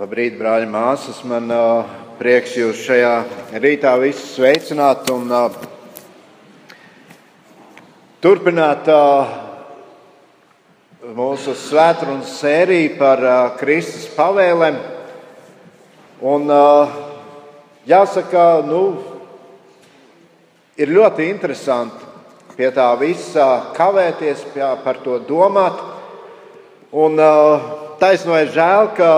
Labrīt, brāļi, māsas. Man uh, prieks jūs šajā rītā visus sveicināt un uh, turpināt uh, mūsu svētdienas sēriju par uh, Kristus pavēlēm. Un, uh, jāsaka, nu, ir ļoti interesanti pie tā visa kavēties, pie, par to domāt. Un uh, taisno ir žēl, ka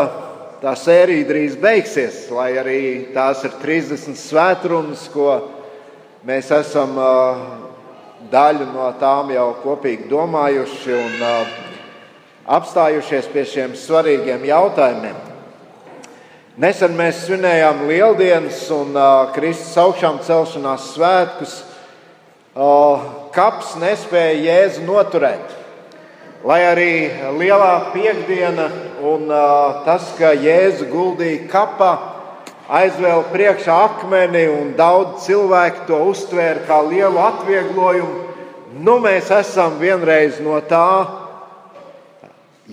tā sērija drīz beigsies, lai arī tās ir 30 svētrunas, ko mēs esam daļu no tām jau kopīgi domājuši un apstājušies pie šiem svarīgiem jautājumiem. Nesen mēs svinējām Lieldienas un Kristus augšām celšanās svētkus. Kaps nespēja Jēzu noturēt. Lai arī lielā piekdiena un tas, ka Jēzu guldīja kapā, aizvēl priekšā akmeni un daudz cilvēku to uztvēra kā lielu atvieglojumu, nu mēs esam vienreiz no tā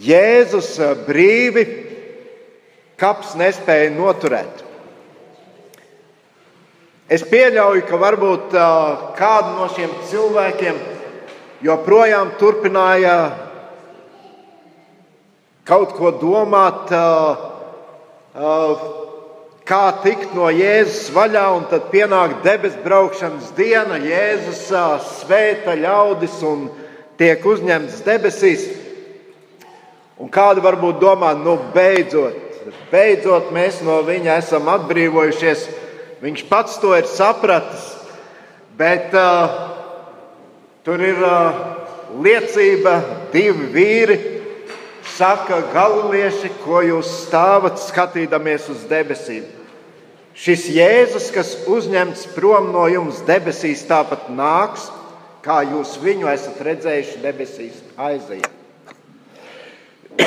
Jēzus brīvi kaps nespēja noturēt. Es pieļauju, ka varbūt kādu no šiem cilvēkiem joprojām turpināja kaut ko domāt, kā tikt no Jēzus vaļā, un tad pienāk debesu braukšanas diena, Jēzus svēta ļaudis un tiek uzņemts debesīs. Un kāda varbūt domā, nu beidzot, beidzot mēs no viņa esam atbrīvojušies. Viņš pats to ir sapratis, bet uh, tur ir uh, liecība, divi vīri, saka galilieši, ko jūs stāvat skatīdamies uz debesīm. Šis Jēzus, kas uzņemts prom no jums debesīs, tāpat nāks, kā jūs viņu esat redzējuši debesīs aizejā.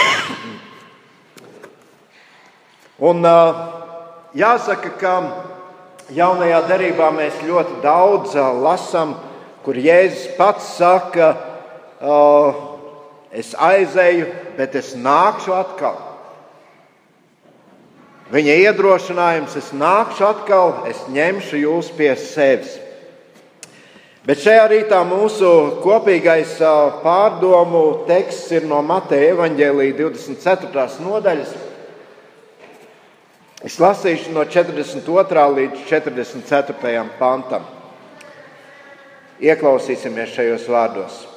Un, jāsaka, ka jaunajā darbā mēs ļoti daudz lasām, kur Jēzus pats saka, uh, Es aizēju, bet es nākšu atkal. Viņa iedrošinājums, es nākšu atkal, es ņemšu jūs pie sevis. Bet šajā rītā mūsu kopīgais pārdomu teksts ir no Mateja Evanģēlīja 24. nodaļas. Es lasīšu no 42. līdz 44. pantam. Ieklausīsimies šajos vārdos.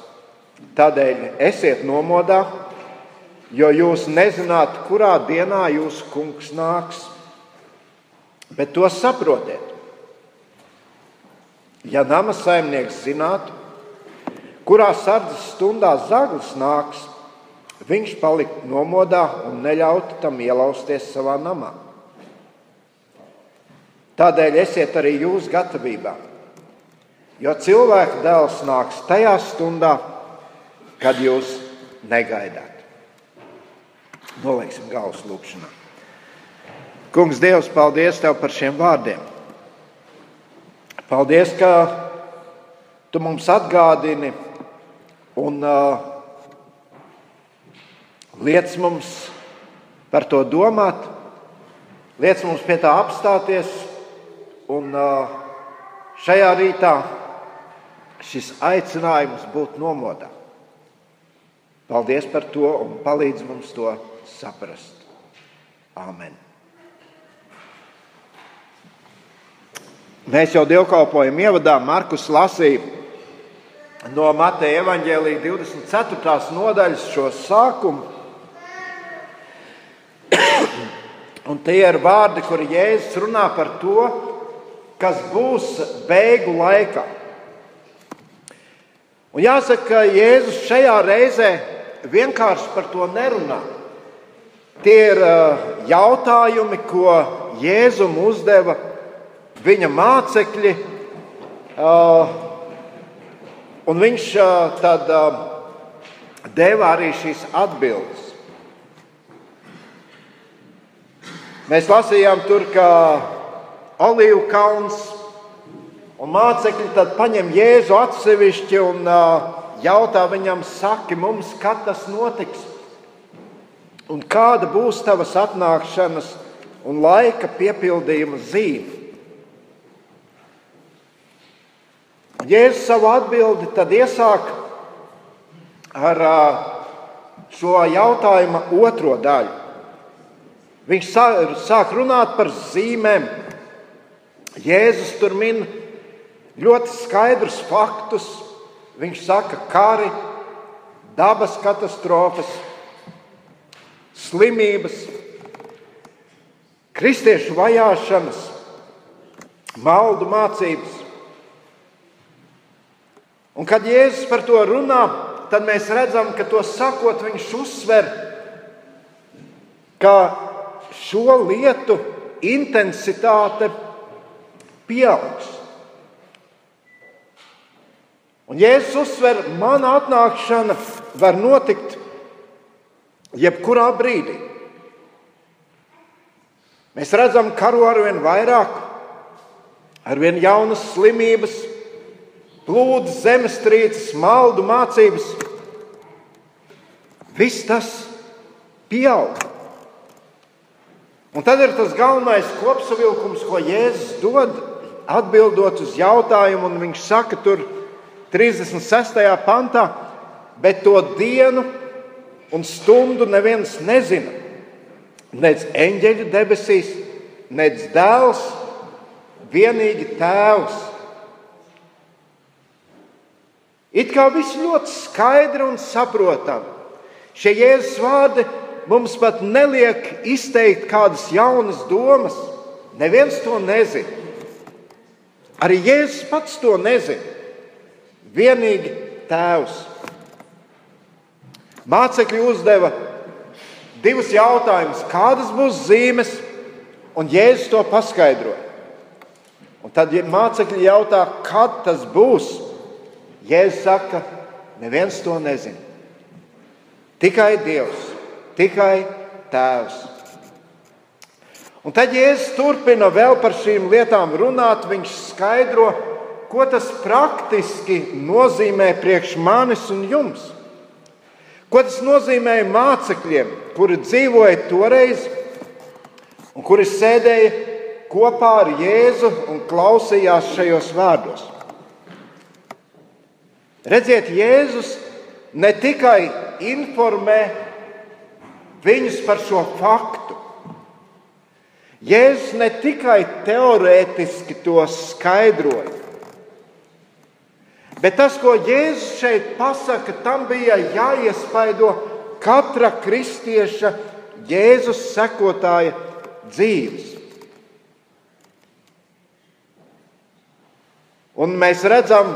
Tādēļ esiet nomodā, jo jūs nezināt, kurā dienā jūsu kungs nāks. Bet to saprotiet. Ja nama saimnieks zinātu, kurā sardzes stundā zaglis nāks, viņš paliktu nomodā un neļautu tam ielausties savā namā. Tādēļ esiet arī jūs gatavībā, jo cilvēka dēls nāks tajā stundā, kad jūs negaidāt. Nolieksim galvas lūkšanā. Kungs, Dievs, paldies Tev par šiem vārdiem. Paldies, ka Tu mums atgādini un uh, liec mums par to domāt, liec mums pie tā apstāties. Un uh, šajā rītā šis aicinājums būt nomodā. Paldies par to un palīdz mums to saprast. Āmen. Mēs jau dievkalpojam ievadā Markus lasīja no Mateja evaņģēlīja 24. nodaļas šo sākumu. Un tie ir vārdi, kur Jēzus runā par to, kas būs beigu laikā. Un jāsaka, ka Jēzus šajā reizē vienkārši par to nerunā. Tie ir jautājumi, ko Jēzum uzdeva viņa mācekļi. Un viņš tad deva arī šīs atbildes. Mēs lasījām tur, ka Olīvu kalns un mācekļi tad paņem Jēzu atsevišķi un uh, jautā viņam, saki mums, kad tas notiks. un kāda būs tavas atnākšanas un laika piepildījuma zīme. Jēzus savu atbildi tad iesāk ar šo jautājuma otro daļu. Viņš sāk runāt par zīmēm. Jēzus tur min ļoti skaidrus faktus. Viņš saka, kari, dabas katastrofas, slimības, kristiešu vajāšanas, maldu mācības. Un kad Jēzus par to runā, tad mēs redzam, ka to sakot, viņš uzsver, ka šo lietu intensitāte pieaugs. Un Jēzus uzsver, mana atnākšana var notikt jebkurā brīdī. Mēs redzam, ka karo ar vien vairāk, ar vien jaunas slimības, plūdes, zemestrīces, maldu mācības. Viss tas pieaug. Un tad ir tas galvenais kopsavilkums, ko Jēzus dod, atbildot uz jautājumu, un viņš saka, tur 36. pantā, bet to dienu un stundu neviens nezina. Nec eņģeļu debesīs, nec dēls, vienīgi tēvs. It kā viss ļoti skaidri un saprotami. Šie jēzus vārdi mums pat neliek izteikt kādas jaunas domas. Neviens to nezina. Arī Jēzus pats to nezina. Vienīgi Tēvs. Mācekļi uzdeva divus jautājumus, kādas būs zīmes, un Jēzus to paskaidroja. Un tad ja mācekļi jautā, kad tas būs. Jēzus saka, neviens to nezina. Tikai Dievs, tikai Tēvs. Un tad Jēzus turpina vēl par šīm lietām runāt. Viņš skaidro, ko tas praktiski nozīmē priekš manis un jums. Ko tas nozīmēja mācekļiem, kuri dzīvoja toreiz un kuri sēdēja kopā ar Jēzu un klausījās šajos vārdos? Redziet, Jēzus ne tikai informē viņus par šo faktu, Jēzus ne tikai teorētiski to skaidroja, Bet tas, ko Jēzus šeit pasaka, tam bija jāiespaido katra kristieša Jēzus sekotāja dzīves. Un mēs redzam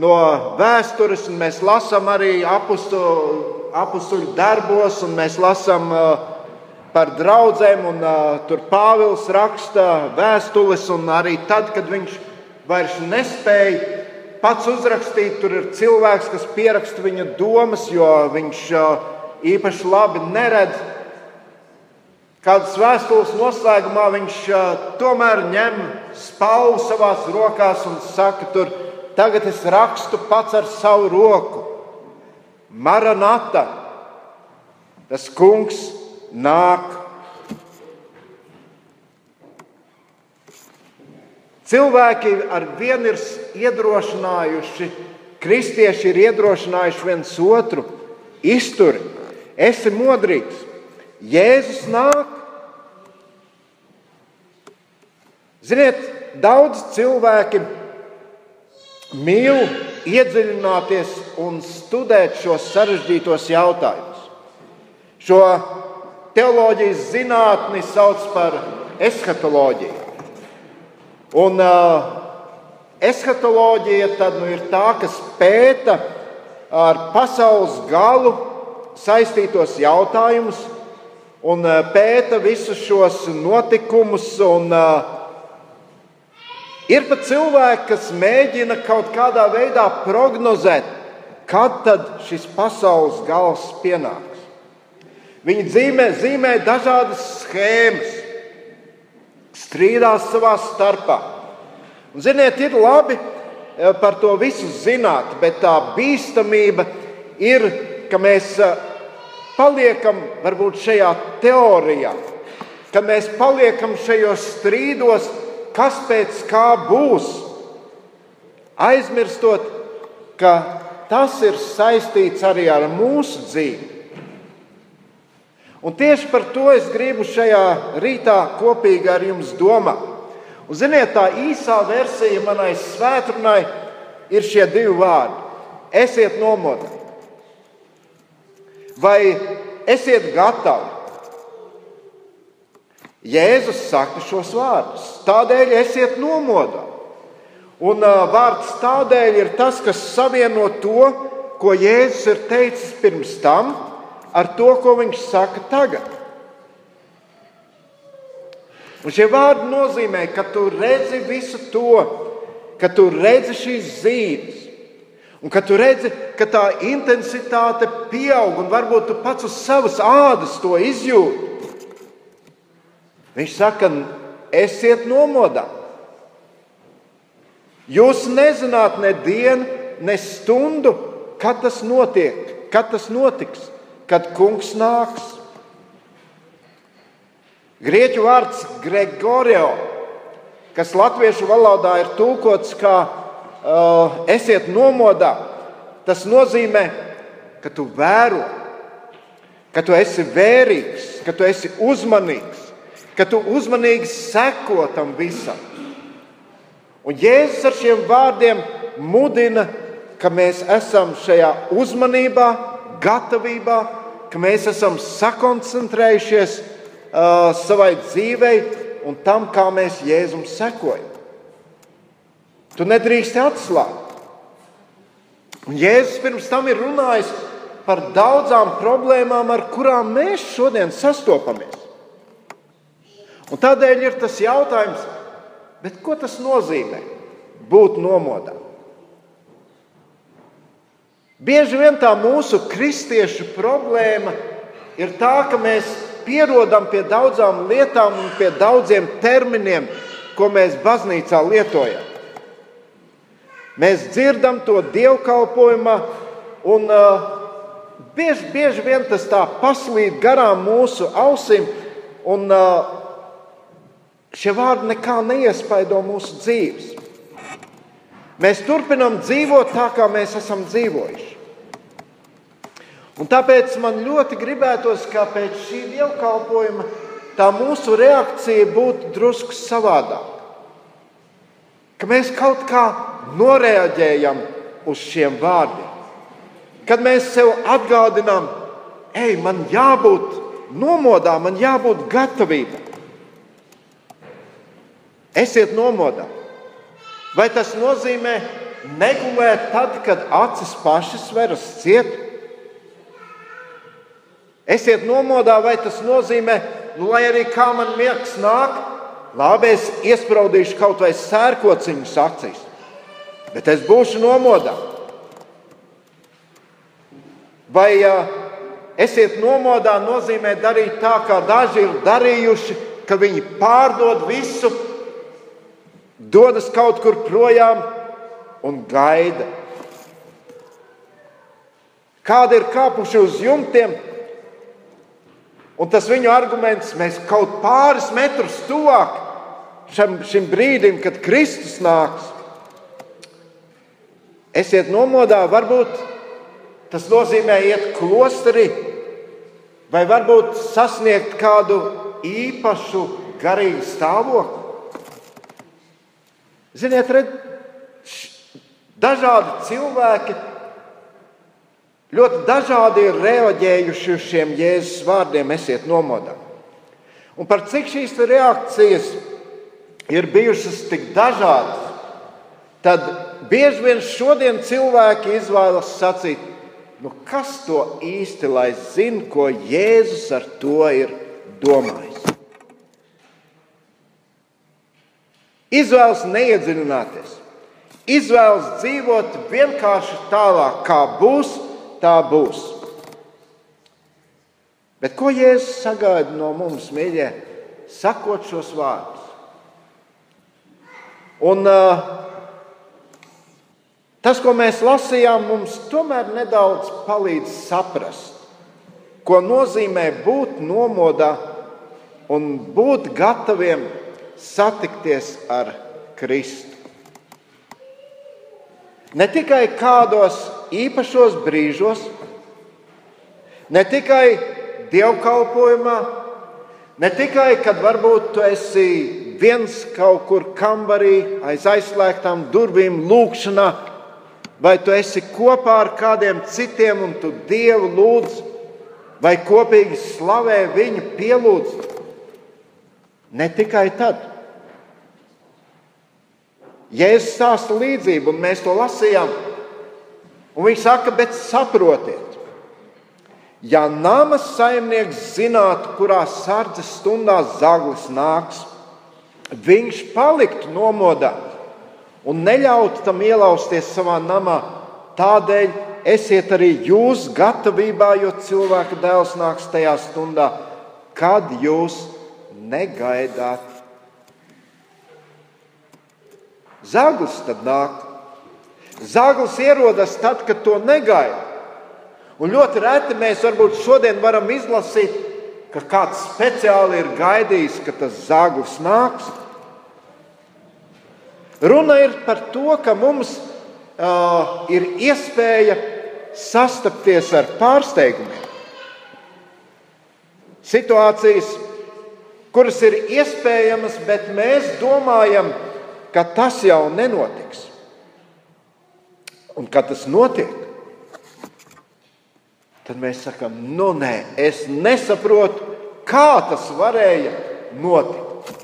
no vēstures, un mēs lasām arī apakstuļu darbos, un mēs lasām uh, par draugiem, un uh, tur Pāvils raksta vēstules, un arī tad, kad viņš vairs nespēja pats uzrakstīt. Tur ir cilvēks, kas pieraksta viņa domas, jo viņš īpaši labi neredz. Kādas vēstules noslēgumā viņš tomēr ņem spālu savās rokās un saka, tur tagad es rakstu pats ar savu roku. Maranata, tas kungs nāk Cilvēki ar vienu ir iedrošinājuši, kristieši ir iedrošinājuši viens otru, izturi, esi modrīgs, Jēzus nāk. Ziniet, daudz cilvēki mīl iedziļināties un studēt šos sarežģītos jautājumus. Šo teoloģijas zinātni sauc par eskatoloģiju. Un uh, eskatoloģija tad, nu, ir tā, kas pēta ar pasaules galu saistītos jautājumus un uh, pēta visus šos notikumus. Un, uh, ir pat cilvēki, kas mēģina kaut kādā veidā prognozēt, kad šis pasaules gals pienāks. Viņi zīmē, zīmē dažādas schēmas strīdās savā starpā. Un, ziniet, ir labi e, par to visu zināt, bet tā bīstamība ir, ka mēs e, paliekam varbūt šajā teorijā, kad mēs paliekam šajos strīdos, kas pēc kā būs, aizmirstot, ka tas ir saistīts arī ar mūsu dzīvi. Un tieši par to es gribu šajā rītā kopīgi ar jums domāt. Un, ziniet, tā īsā versija manai svētdienai ir šie divi vārdi: esiet nomodā vai esiet gatavi. Jēzus saka šos vārdus. Tādēļ esiet nomodā. Un vārds tādēļ ir tas, kas savieno to, ko Jēzus ir teicis pirms tam, ar to, ko viņš saka tagad. Un šie vārdi nozīmē, ka tu redzi visu to, ka tu redzi šīs zīmes, Un kad tu redzi, ka tā intensitāte pieaug, un varbūt tu pats uz savas ādas to izjūti, viņš saka, esiet nomodā. Jūs nezināt ne dienu, ne stundu, kad tas notiek, kad tas notiks, kad kungs nāks. Grieķu vārds Gregorio, kas latviešu valodā ir tulkots kā uh, esiet nomodā, tas nozīmē, ka tu vēro, ka tu esi vērīgs, ka tu esi uzmanīgs, ka tu uzmanīgi seko tam visam. Un Jēzus ar šiem vārdiem mudina, ka mēs esam šajā uzmanībā, gatavībā, ka mēs esam sakoncentrējušies uh, savai dzīvei un tam, kā mēs Jēzum sekojam. Tu nedrīkst atslābt. Un Jēzus pirms tam ir runājis par daudzām problēmām, ar kurām mēs šodien sastopamies. Un tādēļ ir tas jautājums, ko tas nozīmē būt nomodā? Bieži vien tā mūsu kristiešu problēma ir tā, ka mēs pierodam pie daudzām lietām un pie daudziem terminiem, ko mēs baznīcā lietojam. Mēs dzirdam to dievkalpojumā, un uh, bieži, bieži vien tas tā paslīd garām mūsu ausīm, un uh, šie vārdi nekā neiespaido mūsu dzīves. Mēs turpinām dzīvot tā, kā mēs esam dzīvojuši. Un tāpēc man ļoti gribētos, ka pēc šī dievkalpojuma tā mūsu reakcija būtu drusku savādāka. Ka mēs kaut kā noreaģējam uz šiem vārdiem. Kad mēs sev atgādinām, ej, man jābūt nomodā, man jābūt gatavībā. Esiet nomodā. Vai tas nozīmē negulēt tad, kad acis pašas veras ciet? Esiet nomodā, vai tas nozīmē, nu, lai arī kā man miegs nāk, labi, es iespraudīšu kaut vai sērkociņus acīs bet es būšu nomodā. Vai uh, esiet nomodā nozīmē darīt tā, kā daži ir darījuši, ka viņi pārdod visu, dodas kaut kur projām un gaida. Kādi ir kāpuši uz jumtiem, un tas viņu arguments mēs kaut pāris metrus tuvāk šim, šim brīdim, kad Kristus nāks. Esiet nomodā, varbūt tas nozīmē iet klosterī, vai varbūt sasniegt kādu īpašu garīgu stāvokli. Ziniet, red, dažādi cilvēki ļoti dažādi ir reaģējuši uz šiem Jēzus vārdiem, esiet nomodā. Un par cik šīs reakcijas ir bijušas tik dažādas, tad bieži vien šodien cilvēki izvēlas sacīt, nu kas to īsti lai zina, ko Jēzus ar to ir domājis. Izvēlas neiedziļināties, izvēlas dzīvot vienkārši tālāk, kā būs, tā būs. Bet ko Jēzus sagaida no mums, mīļie, sakot šos vārdus? Un uh, Tas, ko mēs lasījām, mums tomēr nedaudz palīdz saprast, ko nozīmē būt nomodā un būt gataviem satikties ar Kristu. Ne tikai kādos īpašos brīžos, ne tikai dievkalpojumā, ne tikai kad varbūt tu esi viens kaut kur kambarī aiz aizslēgtām durvīm, lūkšanā, vai tu esi kopā ar kādiem citiem un tu Dievu lūdz, vai kopīgi slavē viņu, pielūdz. Ne tikai tad. Jēzus stāsta līdzību, un mēs to lasījām. Un viņš saka, bet saprotiet, ja nama saimnieks zinātu, kurā sardzes stundā zaglis nāks, viņš paliktu nomodā un neļautu tam ielausties savā namā. Tādēļ esiet arī jūs gatavībā, jo cilvēka dēls nāks tajā stundā, kad jūs negaidāt. Zaglis tad nāk. Zaglis ierodas tad, kad to negaida. Un ļoti reti mēs varbūt šodien varam izlasīt, ka kāds speciāli ir gaidījis, ka tas zaglis nāks. Runa ir par to, ka mums uh, ir iespēja sastapties ar pārsteigumiem. Situācijas, kuras ir iespējamas, bet mēs domājam, ka tas jau nenotiks. Un kad tas notiek, tad mēs sakām, nu nē, es nesaprotu, kā tas varēja notikt.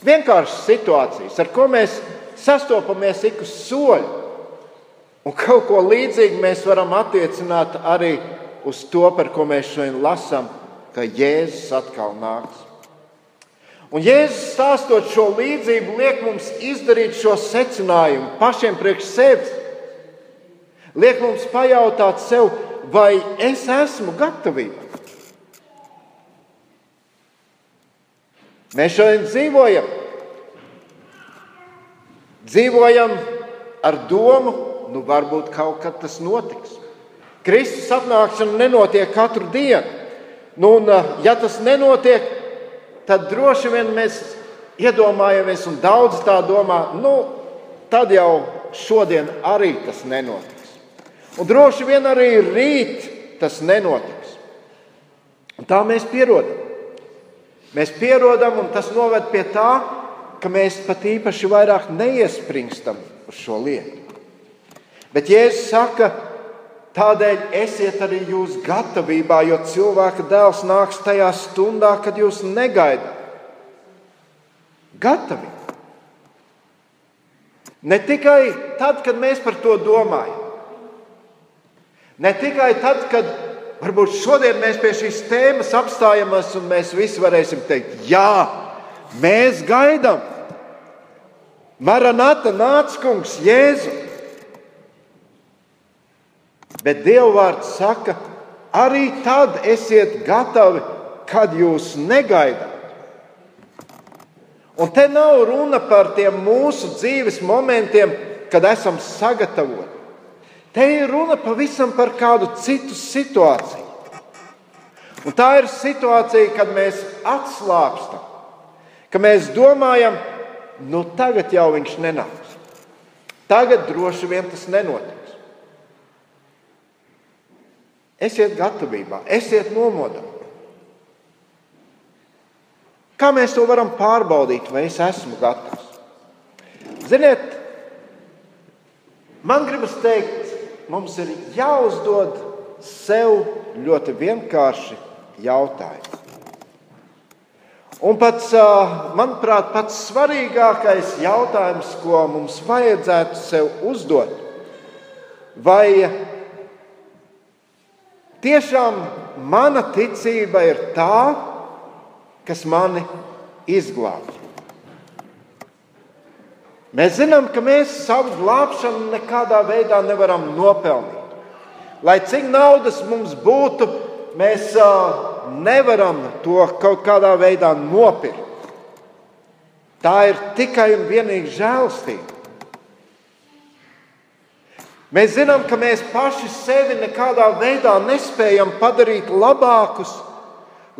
Vienkāršas situācijas, ar ko mēs sastopamies ik uz soļa. Un kaut ko līdzīgu mēs varam attiecināt arī uz to, par ko mēs šodien lasām, ka Jēzus atkal nāks. Un Jēzus stāstot šo līdzību, liek mums izdarīt šo secinājumu pašiem priekš sevis. Liek mums pajautāt sev, vai es esmu gatavībā. Mēs šodien dzīvojam. Dzīvojam ar domu, nu varbūt kaut kad tas notiks. Kristus atnākšana nenotiek katru dienu. Nu, un, ja tas nenotiek, tad droši vien mēs iedomājamies, un daudz tā domā, nu, tad jau šodien arī tas nenotiks. Un droši vien arī rīt tas nenotiks. Un tā mēs pierodam. Mēs pierodam, un tas noved pie tā, ka mēs pat īpaši vairāk neiespringstam uz šo lietu. Bet Jēzus saka, tādēļ esiet arī jūs gatavībā, jo cilvēka dēls nāks tajā stundā, kad jūs negaidat. Gatavi. Ne tikai tad, kad mēs par to domājam, ne tikai tad, kad Varbūt šodien mēs pie šīs tēmas apstājamies un mēs visi varēsim teikt, jā, mēs gaidām. Maranata nāc, kungs, Jēzu. Bet Dieva vārds saka, arī tad esiet gatavi, kad jūs negaidāt. Un te nav runa par tiem mūsu dzīves momentiem, kad esam sagatavoti. Te ir runa pavisam par kādu citu situāciju. Un tā ir situācija, kad mēs atslābstam, ka mēs domājam, nu tagad jau viņš nenāks. Tagad droši vien tas nenotiks. Esiet gatavībā, esiet nomodā. Kā mēs to varam pārbaudīt, vai es esmu gatavs? Ziniet, man gribas teikt, mums ir jāuzdod sev ļoti vienkārši jautājumi. Un pats, manuprāt, pats svarīgākais jautājums, ko mums vajadzētu sev uzdot, vai tiešām mana ticība ir tā, kas mani izglābj. Mēs zinām, ka mēs savu glābšanu nekādā veidā nevaram nopelnīt. Lai cik naudas mums būtu, mēs uh, nevaram to kaut kādā veidā nopirkt. Tā ir tikai un vienīgi žēlstība. Mēs zinām, ka mēs paši sevi nekādā veidā nespējam padarīt labākus,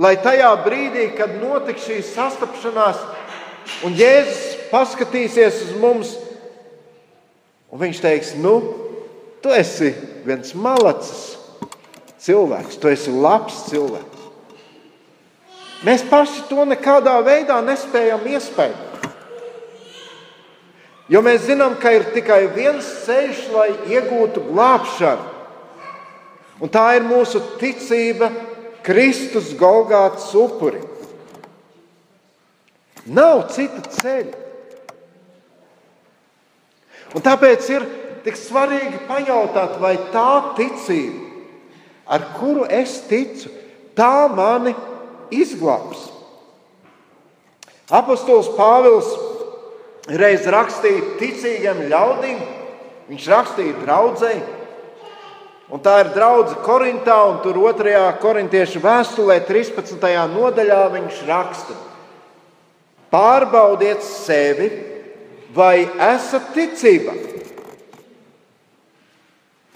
lai tajā brīdī, kad notiks šī sastapšanās, un Jēzus paskatīsies uz mums, un viņš teiks, nu, tu esi viens malacis cilvēks, tu esi labs cilvēks. Mēs paši to nekādā veidā nespējam iespējot. Jo mēs zinām, ka ir tikai viens ceļš, lai iegūtu glābšanu. Un tā ir mūsu ticība Kristus Golgātas upuri. Nav cita ceļa. Un tāpēc ir tik svarīgi pajautāt, vai tā ticība, ar kuru es ticu, tā mani izglābs. Apostols Pāvils reiz rakstīja ticīgiem ļaudīm, viņš rakstīja draudzēji. Un tā ir draudzene Korintā, un tur otrajā korintiešu vēstulē, 13. nodaļā, viņš raksta: Pārbaudiet sevi, vai esat ticībā.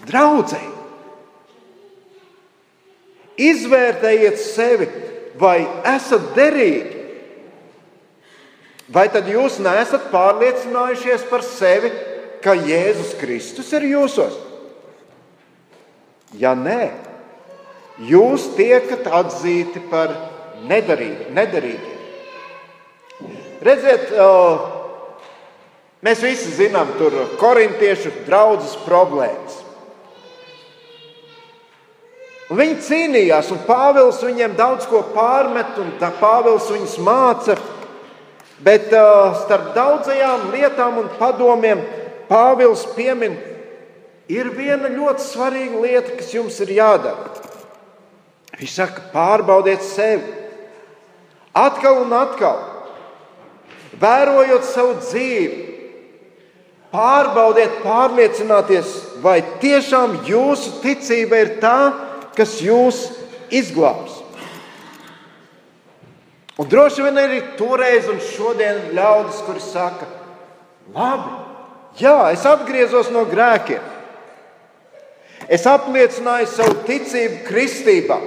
Draudzēji, izvērtējiet sevi, vai esat derīgi. Vai tad jūs neesat pārliecinājušies par sevi, ka Jēzus Kristus ir jūsos? Ja nē, jūs tiekat atzīti par nedarīgiem. Redziet, mēs visi zinām, tur korintiešu draudzes problēmas. Viņi cīnījās, un Pāvils viņiem daudz ko pārmet, un Pāvils viņus māca. Bet uh, starp daudzajām lietām un padomiem Pāvils piemin, ir viena ļoti svarīga lieta, kas jums ir jādara. Viņš saka, pārbaudiet sevi. Atkal un atkal, vērojot savu dzīvi, pārbaudiet, pārliecināties, vai tiešām jūsu ticība ir tā, kas jūs izglābs. Un droši vien arī toreiz un šodien ļaudis, kuri saka, labi, jā, es atgriezos no grēkiem. Es apliecināju savu ticību kristībā.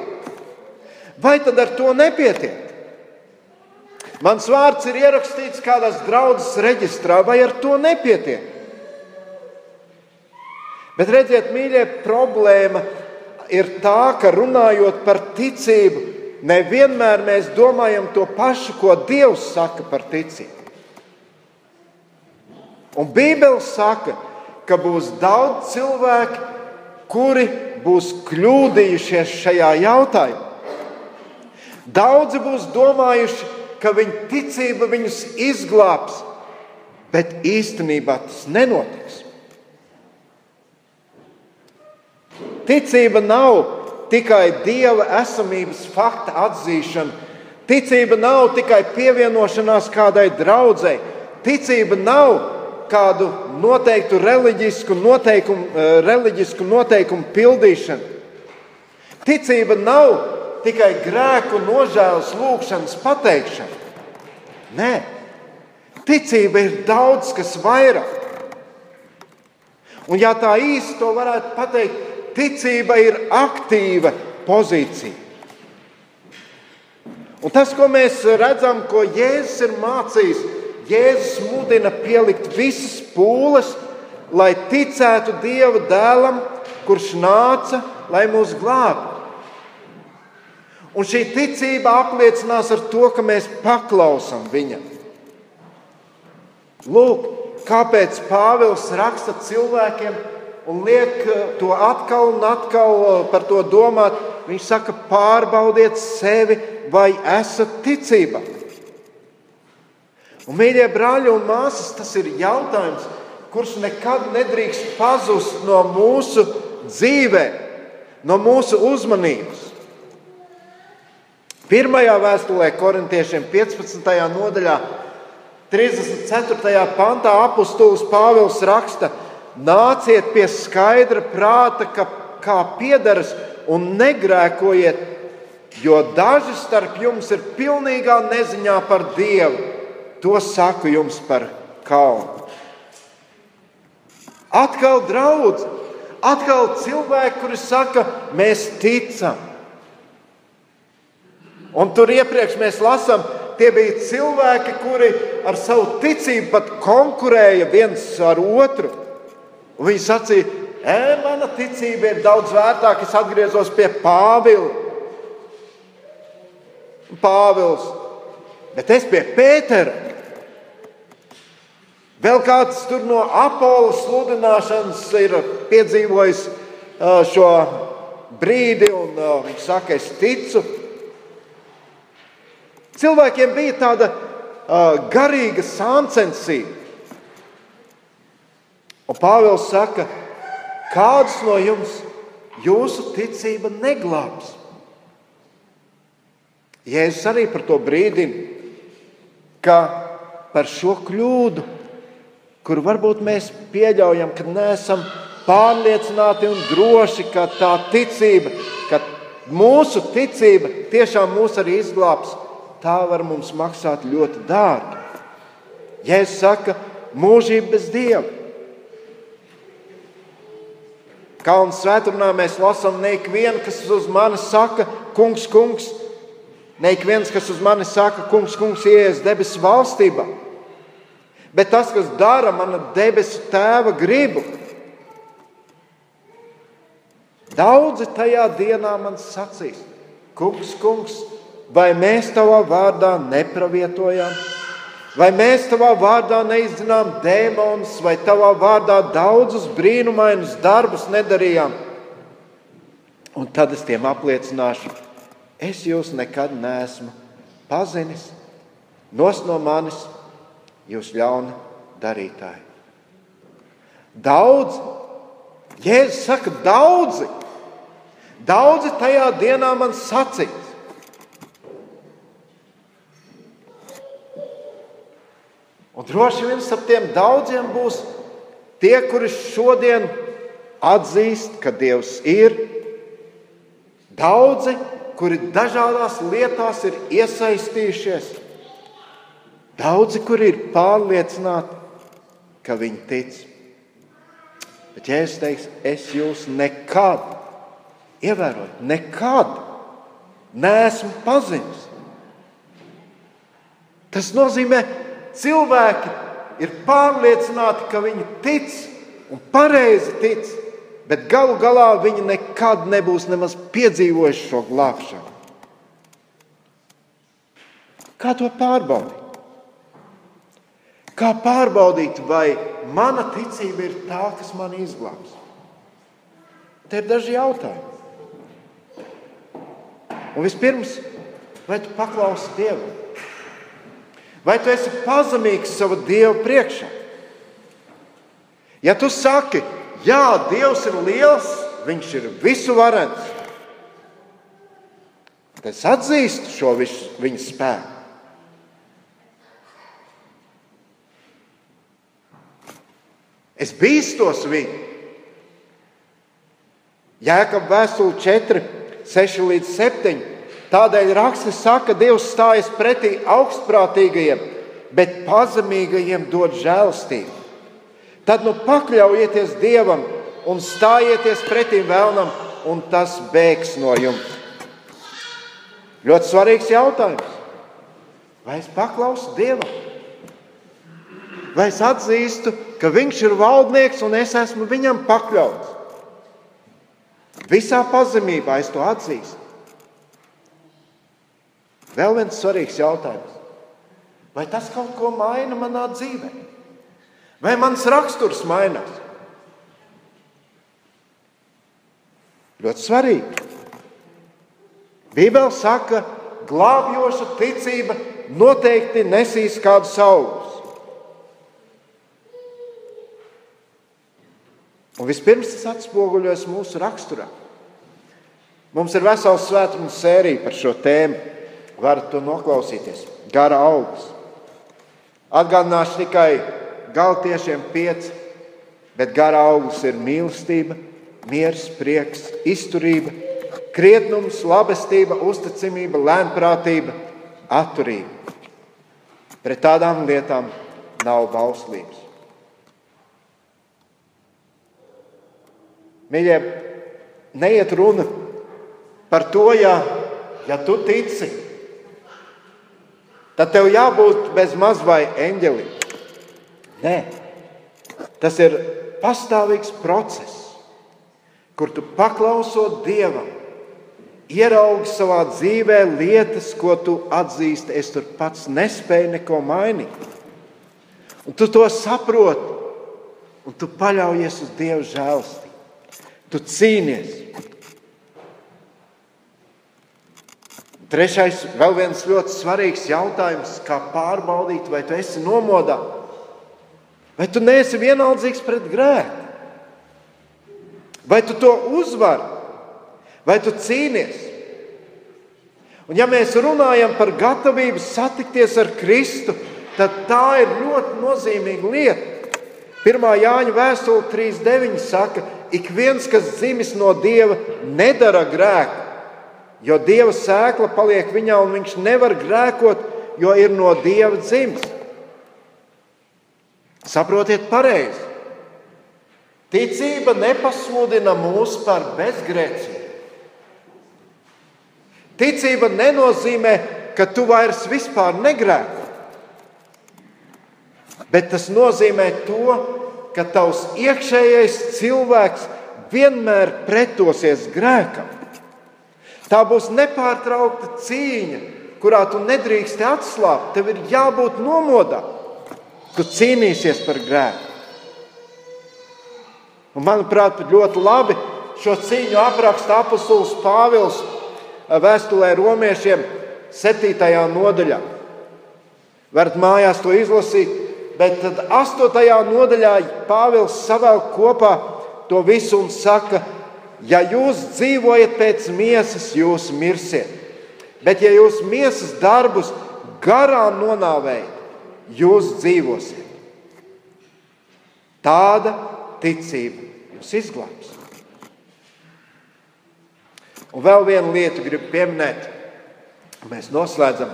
Vai tad ar to nepietiek? Mans vārds ir ierakstīts kādās draudzes reģistrā, vai ar to nepietiek? Bet redziet, mīļie, problēma ir tā, ka runājot par ticību, nevienmēr mēs domājam to pašu, ko Dievs saka par ticību. Un Bībele saka, ka būs daudz cilvēku, kuri būs kļūdījušies šajā jautājumā. Daudzi būs domājuši, ka viņa ticība viņus izglābs, bet īstenībā tas nenotiks. Ticība nav tikai Dieva esamības fakta atzīšana. Ticība nav tikai pievienošanās kādai draudzēji. Ticība nav kādu noteiktu reliģisku noteikumu, eh, reliģisku noteikumu pildīšana. Ticība nav tikai grēku nožēlas lūgšanas pateikšana. Nē, ticība ir daudz kas vairāk. Un, ja tā īsti to varētu pateikt, ticība ir aktīva pozīcija. Un tas, ko mēs redzam, ko Jēzus ir mācījis, Jēzus mudina pielikt visas pūles, lai ticētu Dieva dēlam, kurš nāca, lai mūs glābtu. Un šī ticība apliecinās ar to, ka mēs paklausām viņam. Lūk, kāpēc Pāvils raksta cilvēkiem, un liek eh, to atkal un atkal eh, par to domāt. Viņš saka, pārbaudiet sevi, vai esat ticībā. Un, mīļie brāļi un māsas, tas ir jautājums, kurš nekad nedrīkst pazust no mūsu dzīvēm, no mūsu uzmanības. Pirmajā vēstulē, korintiešiem 15. nodaļā, 34. pantā apustulis Pāvils raksta, ka nāciet pie skaidra prāta, ka, kā piedaras, un negrēkojiet, jo daži starp jums ir pilnīgā neziņā par Dievu. To saku jums par kaunu. Atkal draudz, Atkal cilvēki, kuri saka, mēs ticam. Un tur iepriekš mēs lasām, tie bija cilvēki, kuri ar savu ticību pat konkurēja viens ar otru. Un viņi sacīja, e, mana ticība ir daudz vērtāka, es atgriezos pie Pāvila. Pāvils, bet es pie Pētera. Vēl kāds tur no apelsīna sludināšanas ir piedzīvojis šo brīdi, un viņš saka, es ticu. Cilvēkiem bija tāda garīga sāncensība. Un Pāvils saka, kādus no jums jūsu ticība neglābs? Jēzus arī par to brīdina, ka par šo kļūdu, kuru varbūt mēs pieļaujam, ka neesam pārliecināti un droši, ka tā ticība, ka mūsu ticība tiešām mūs arī izglābs, tā var mums maksāt ļoti dārgi. Jēzus saka, mūžība bez dieva. Kalnu svētdienā mēs lasām, ne ik vienu, kas uz mani saka, kungs, kungs, Ne ik viens, kas uz mani saka, kungs, kungs, ienāc debesu valstībā, bet tas, kas dara mana debesu tēva gribu. Daudzi tajā dienā man sacīs, kungs, kungs, vai mēs tavā vārdā nepravietojām, vai mēs tavā vārdā neizzinām dēmonus, vai tavā vārdā daudzus brīnumainus darbus nedarījām. Un tad es tiem apliecināšu, es jūs nekad neesmu pazinis, nos no manis jūs ļauni darītāji. Daudz, Jēzus saka, daudzi, daudzi tajā dienā man sacīs. Un droši vien starp tiem daudziem būs tie, kuri šodien atzīst, ka Dievs ir. Daudzi, kuri dažādās lietās ir iesaistījušies. Daudzi, kuri ir pārliecināti, ka viņi tic. Bet, ja es teiktu, es jūs nekad, ievērojot, nekad neesmu pazinis, tas nozīmē, ka cilvēki ir pārliecināti, ka viņi tic un pareizi tic bet galu galā viņi nekad nebūs nemaz piedzīvojuši šo glābšanu. Kā to pārbaudīt? Kā pārbaudīt, vai mana ticība ir tā, kas man izglābs? Te ir daži jautājumi. Un vispirms, vai tu paklausi Dievam? Vai tu esi pazemīgs sava Dieva priekšā? Ja tu saki, Jā, Dievs ir liels, Viņš ir visuvarens. Es atzīstu šo visu, viņa spēku. Es bīstos viņu. Jēkab vēstule 4, 6 līdz 7. Tādēļ raksts saka, ka Dievs stājas pretī augstprātīgajiem, bet pazemīgajiem dod žēlstību. Tad nu pakļaujieties Dievam un stājieties pretī vēlnam, un tas bēgs no jums. Ļoti svarīgs jautājums. Vai es paklausu Dievam? Vai es atzīstu, ka Viņš ir valdnieks un es esmu viņam pakļauts? Visā pazemībā es to atzīstu. Vēl viens svarīgs jautājums. Vai tas kaut ko maina manā dzīvēm? Vai mans raksturs mainās? Ļoti svarīgi. Bībele saka, ka glābjoša ticība noteikti nesīs kādu augļus. Un vispirms tas atspoguļojas mūsu raksturā. Mums ir vesela svētdienas sērija par šo tēmu. Varat to noklausīties. Gara augsts. Atgādināšu tikai Galtiešiem 5, bet gara auglis ir mīlestība, miers, prieks, izturība, krietnums, labestība, uzticamība, lēnprātība, atturība. Pret tādām lietām nav bauslības. Mīļie, neiet runa par to, ja, ja tu tici, tad tev jābūt bez maz vai eņģelim. Nē, tas ir pastāvīgs process, kur tu paklausot Dievam, ieraugi savā dzīvē lietas, ko tu atzīsti. Es tur pats nespēju neko mainīt. Un tu to saproti, un tu paļaujies uz Dieva žēlstību. Tu cīnies. Trešais, vēl viens ļoti svarīgs jautājums, kā pārbaudīt, vai tu esi nomodā, vai tu neesi vienaldzīgs pret grēku, vai tu to uzvari, vai tu cīnies. Un, ja mēs runājam par gatavību satikties ar Kristu, tad tā ir ļoti nozīmīga lieta. Pirmā Jāņa vēstule 3.9 saka, ik viens, kas dzimis no Dieva, nedara grēku, jo Dieva sēkla paliek viņā un viņš nevar grēkot, jo ir no Dieva dzimis. Saprotiet pareizi. Ticība nepasludina mūs par bezgrēcību. Ticība nenozīmē, ka tu vairs vispār negrēko. Bet tas nozīmē to, ka tavs iekšējais cilvēks vienmēr pretosies grēkam. Tā būs nepārtraukta cīņa, kurā tu nedrīksti atslābt. Tev ir jābūt nomodā. Tu cīnīsies par grēku. Un, manuprāt, ļoti labi šo cīņu apraksta apustulis Pāvils vēstulē romiešiem, 7. nodaļā. Varat mājās to izlasīt, bet tad 8. nodaļā Pāvils savēl kopā to visu un saka, ja jūs dzīvojat pēc miesas, jūs mirsiet. Bet ja jūs miesas darbus garām nonāvējat, jūs dzīvosiet. Tāda ticība jūs izglābs. Un vēl vienu lietu gribu pieminēt. Mēs noslēdzam.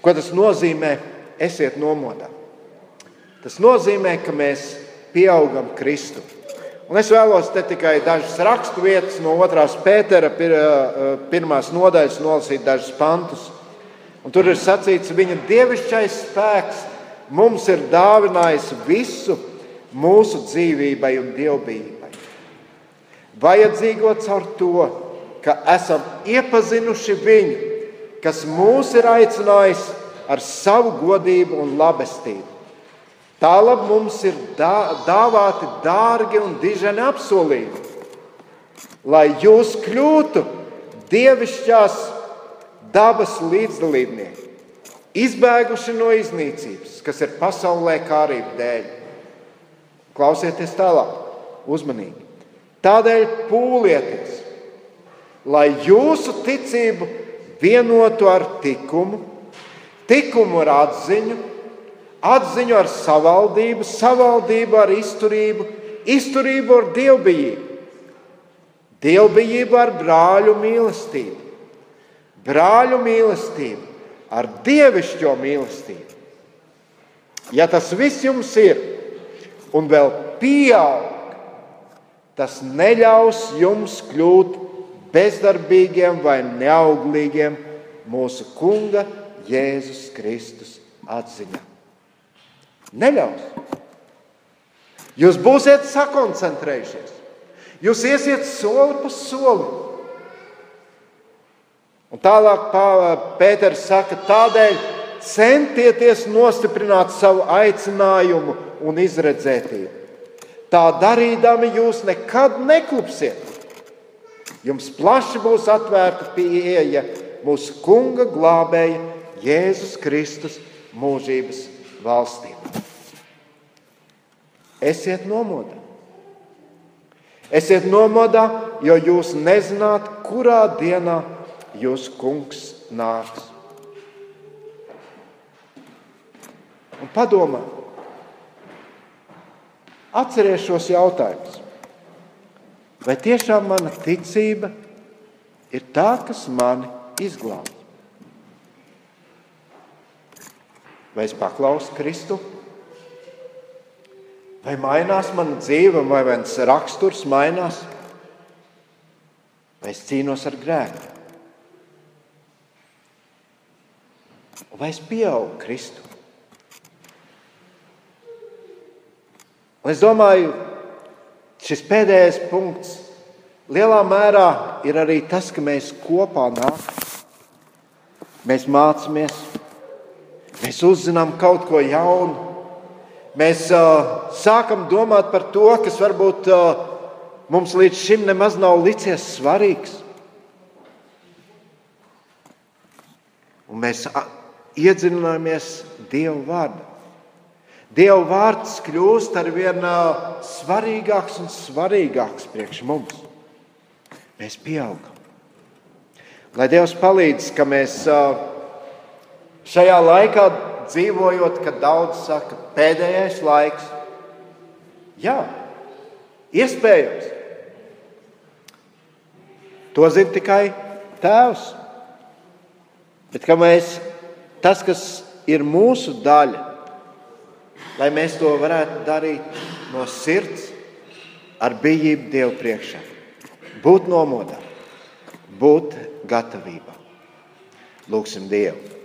Ko tas nozīmē? Esiet nomodā. Tas nozīmē, ka mēs pieaugam Kristu. Un es vēlos te tikai dažas rakstu vietas no otrās Pētera pir, pirmās nodaļas nolasīt dažus pantus. Un tur ir sacīts, viņa dievišķais spēks mums ir dāvinājis visu mūsu dzīvībai un dievbijai vajadzīgo caur to, ka esam iepazinuši viņu, kas mūs ir aicinājis ar savu godību un labestību. Tālāk mums ir dāvāti dārgi un diženi apsolījumi, lai jūs kļūtu dievišķās dabas līdzdalībnieki, izbēguši no iznīcības, kas ir pasaulē kārību dēļ. Klausieties tālāk, uzmanīgi. Tādēļ pūlieties, lai jūsu ticību vienotu ar likumu, likumu ar atziņu, atziņu ar savaldību, savaldību ar izturību, izturību ar dievbijību, dievbijību ar brāļu mīlestību, brāļu mīlestību ar dievišķo mīlestību. Ja tas viss jums ir un vēl pieaug, Tas neļaus jums kļūt bezdarbīgiem vai neauglīgiem mūsu Kunga Jēzus Kristus atziņā. Neļaus. Jūs būsiet sakoncentrējušies. Jūs iesiet soli pa solim. Un tālāk Pēters saka, tādēļ centieties nostiprināt savu aicinājumu un izredzētību. Tā darīdami jūs nekad neklupsiet. Jums plaši būs atvērta pieeja mūsu Kunga glābēja Jēzus Kristus mūžības valstīm. Esiet nomodā. Esiet nomodā, jo jūs nezināt, kurā dienā jūsu kungs nāks. Un padomājiet, Atcerieties šos jautājumus. Vai tiešām mana ticība ir tā, kas mani izglābj? Vai es paklausu Kristu? Vai mainās mana dzīve, vai mans raksturs mainās? Vai es cīnos ar grēku? Vai es pieaugu Kristu? Un es domāju, šis pēdējais punkts lielā mērā ir arī tas, ka mēs kopā nākam. Mēs mācāmies, mēs uzzinām kaut ko jaunu, mēs uh, sākam domāt par to, kas varbūt uh, mums līdz šim nemaz nav licies svarīgs. Un mēs iedzināmies Dieva vārdā. Dieva vārds kļūst ar vien svarīgāks un svarīgāks priekš mums. Mēs pieaugam. Lai Dievs palīdz, ka mēs šajā laikā dzīvojot, kad daudz saka, pēdējais laiks. Jā, iespējams. To zina tikai Tēvs. Bet kā mēs, tas, kas ir mūsu daļa, lai mēs to varētu darīt no sirds, ar bijību Dievu priekšā, būt nomodā, būt gatavībā. Lūksim Dievu.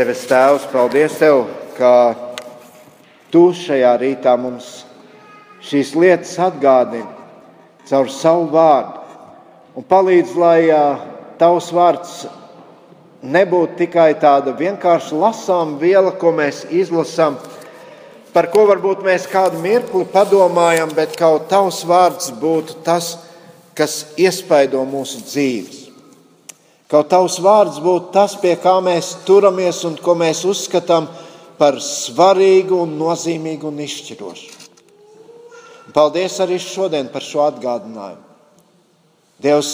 Devis Tēvs, paldies Tev, ka Tu šajā rītā mums šīs lietas atgādini caur savu vārdu un palīdz, lai Tavs vārds nebūtu tikai tāda vienkārši lasāma viela, ko mēs izlasām, par ko varbūt mēs kādu mirkli padomājam, bet kaut Tavs vārds būtu tas, kas iespaido mūsu dzīves. Kaut tavs vārds būtu tas, pie kā mēs turamies un ko mēs uzskatām par svarīgu, un nozīmīgu un izšķirošu. Paldies arī šodien par šo atgādinājumu. Dievs,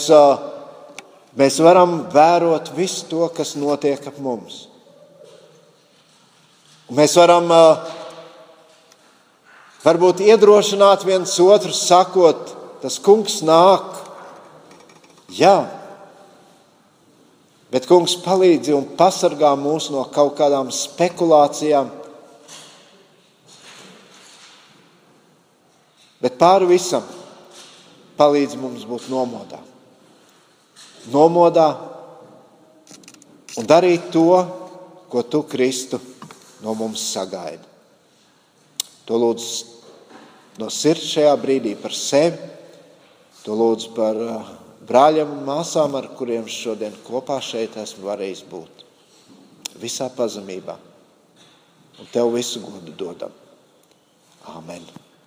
mēs varam vērot visu to, kas notiek ap mums. Mēs varam varbūt iedrošināt viens otru, sakot, tas kungs nāk. Jā, Bet kungs palīdzi un pasargā mūs no kaut kādām spekulācijām. Bet pāri visam palīdz mums būt nomodā. Nomodā un darīt to, ko tu, Kristu, no mums sagaidi. To lūdzu no sirds šajā brīdī par sevi, to lūdzu par uh, brāļiem un māsām, ar kuriem šodien kopā šeit esmu varējis būt. Visā pazemībā. Un tev visu godu dodam. Āmen.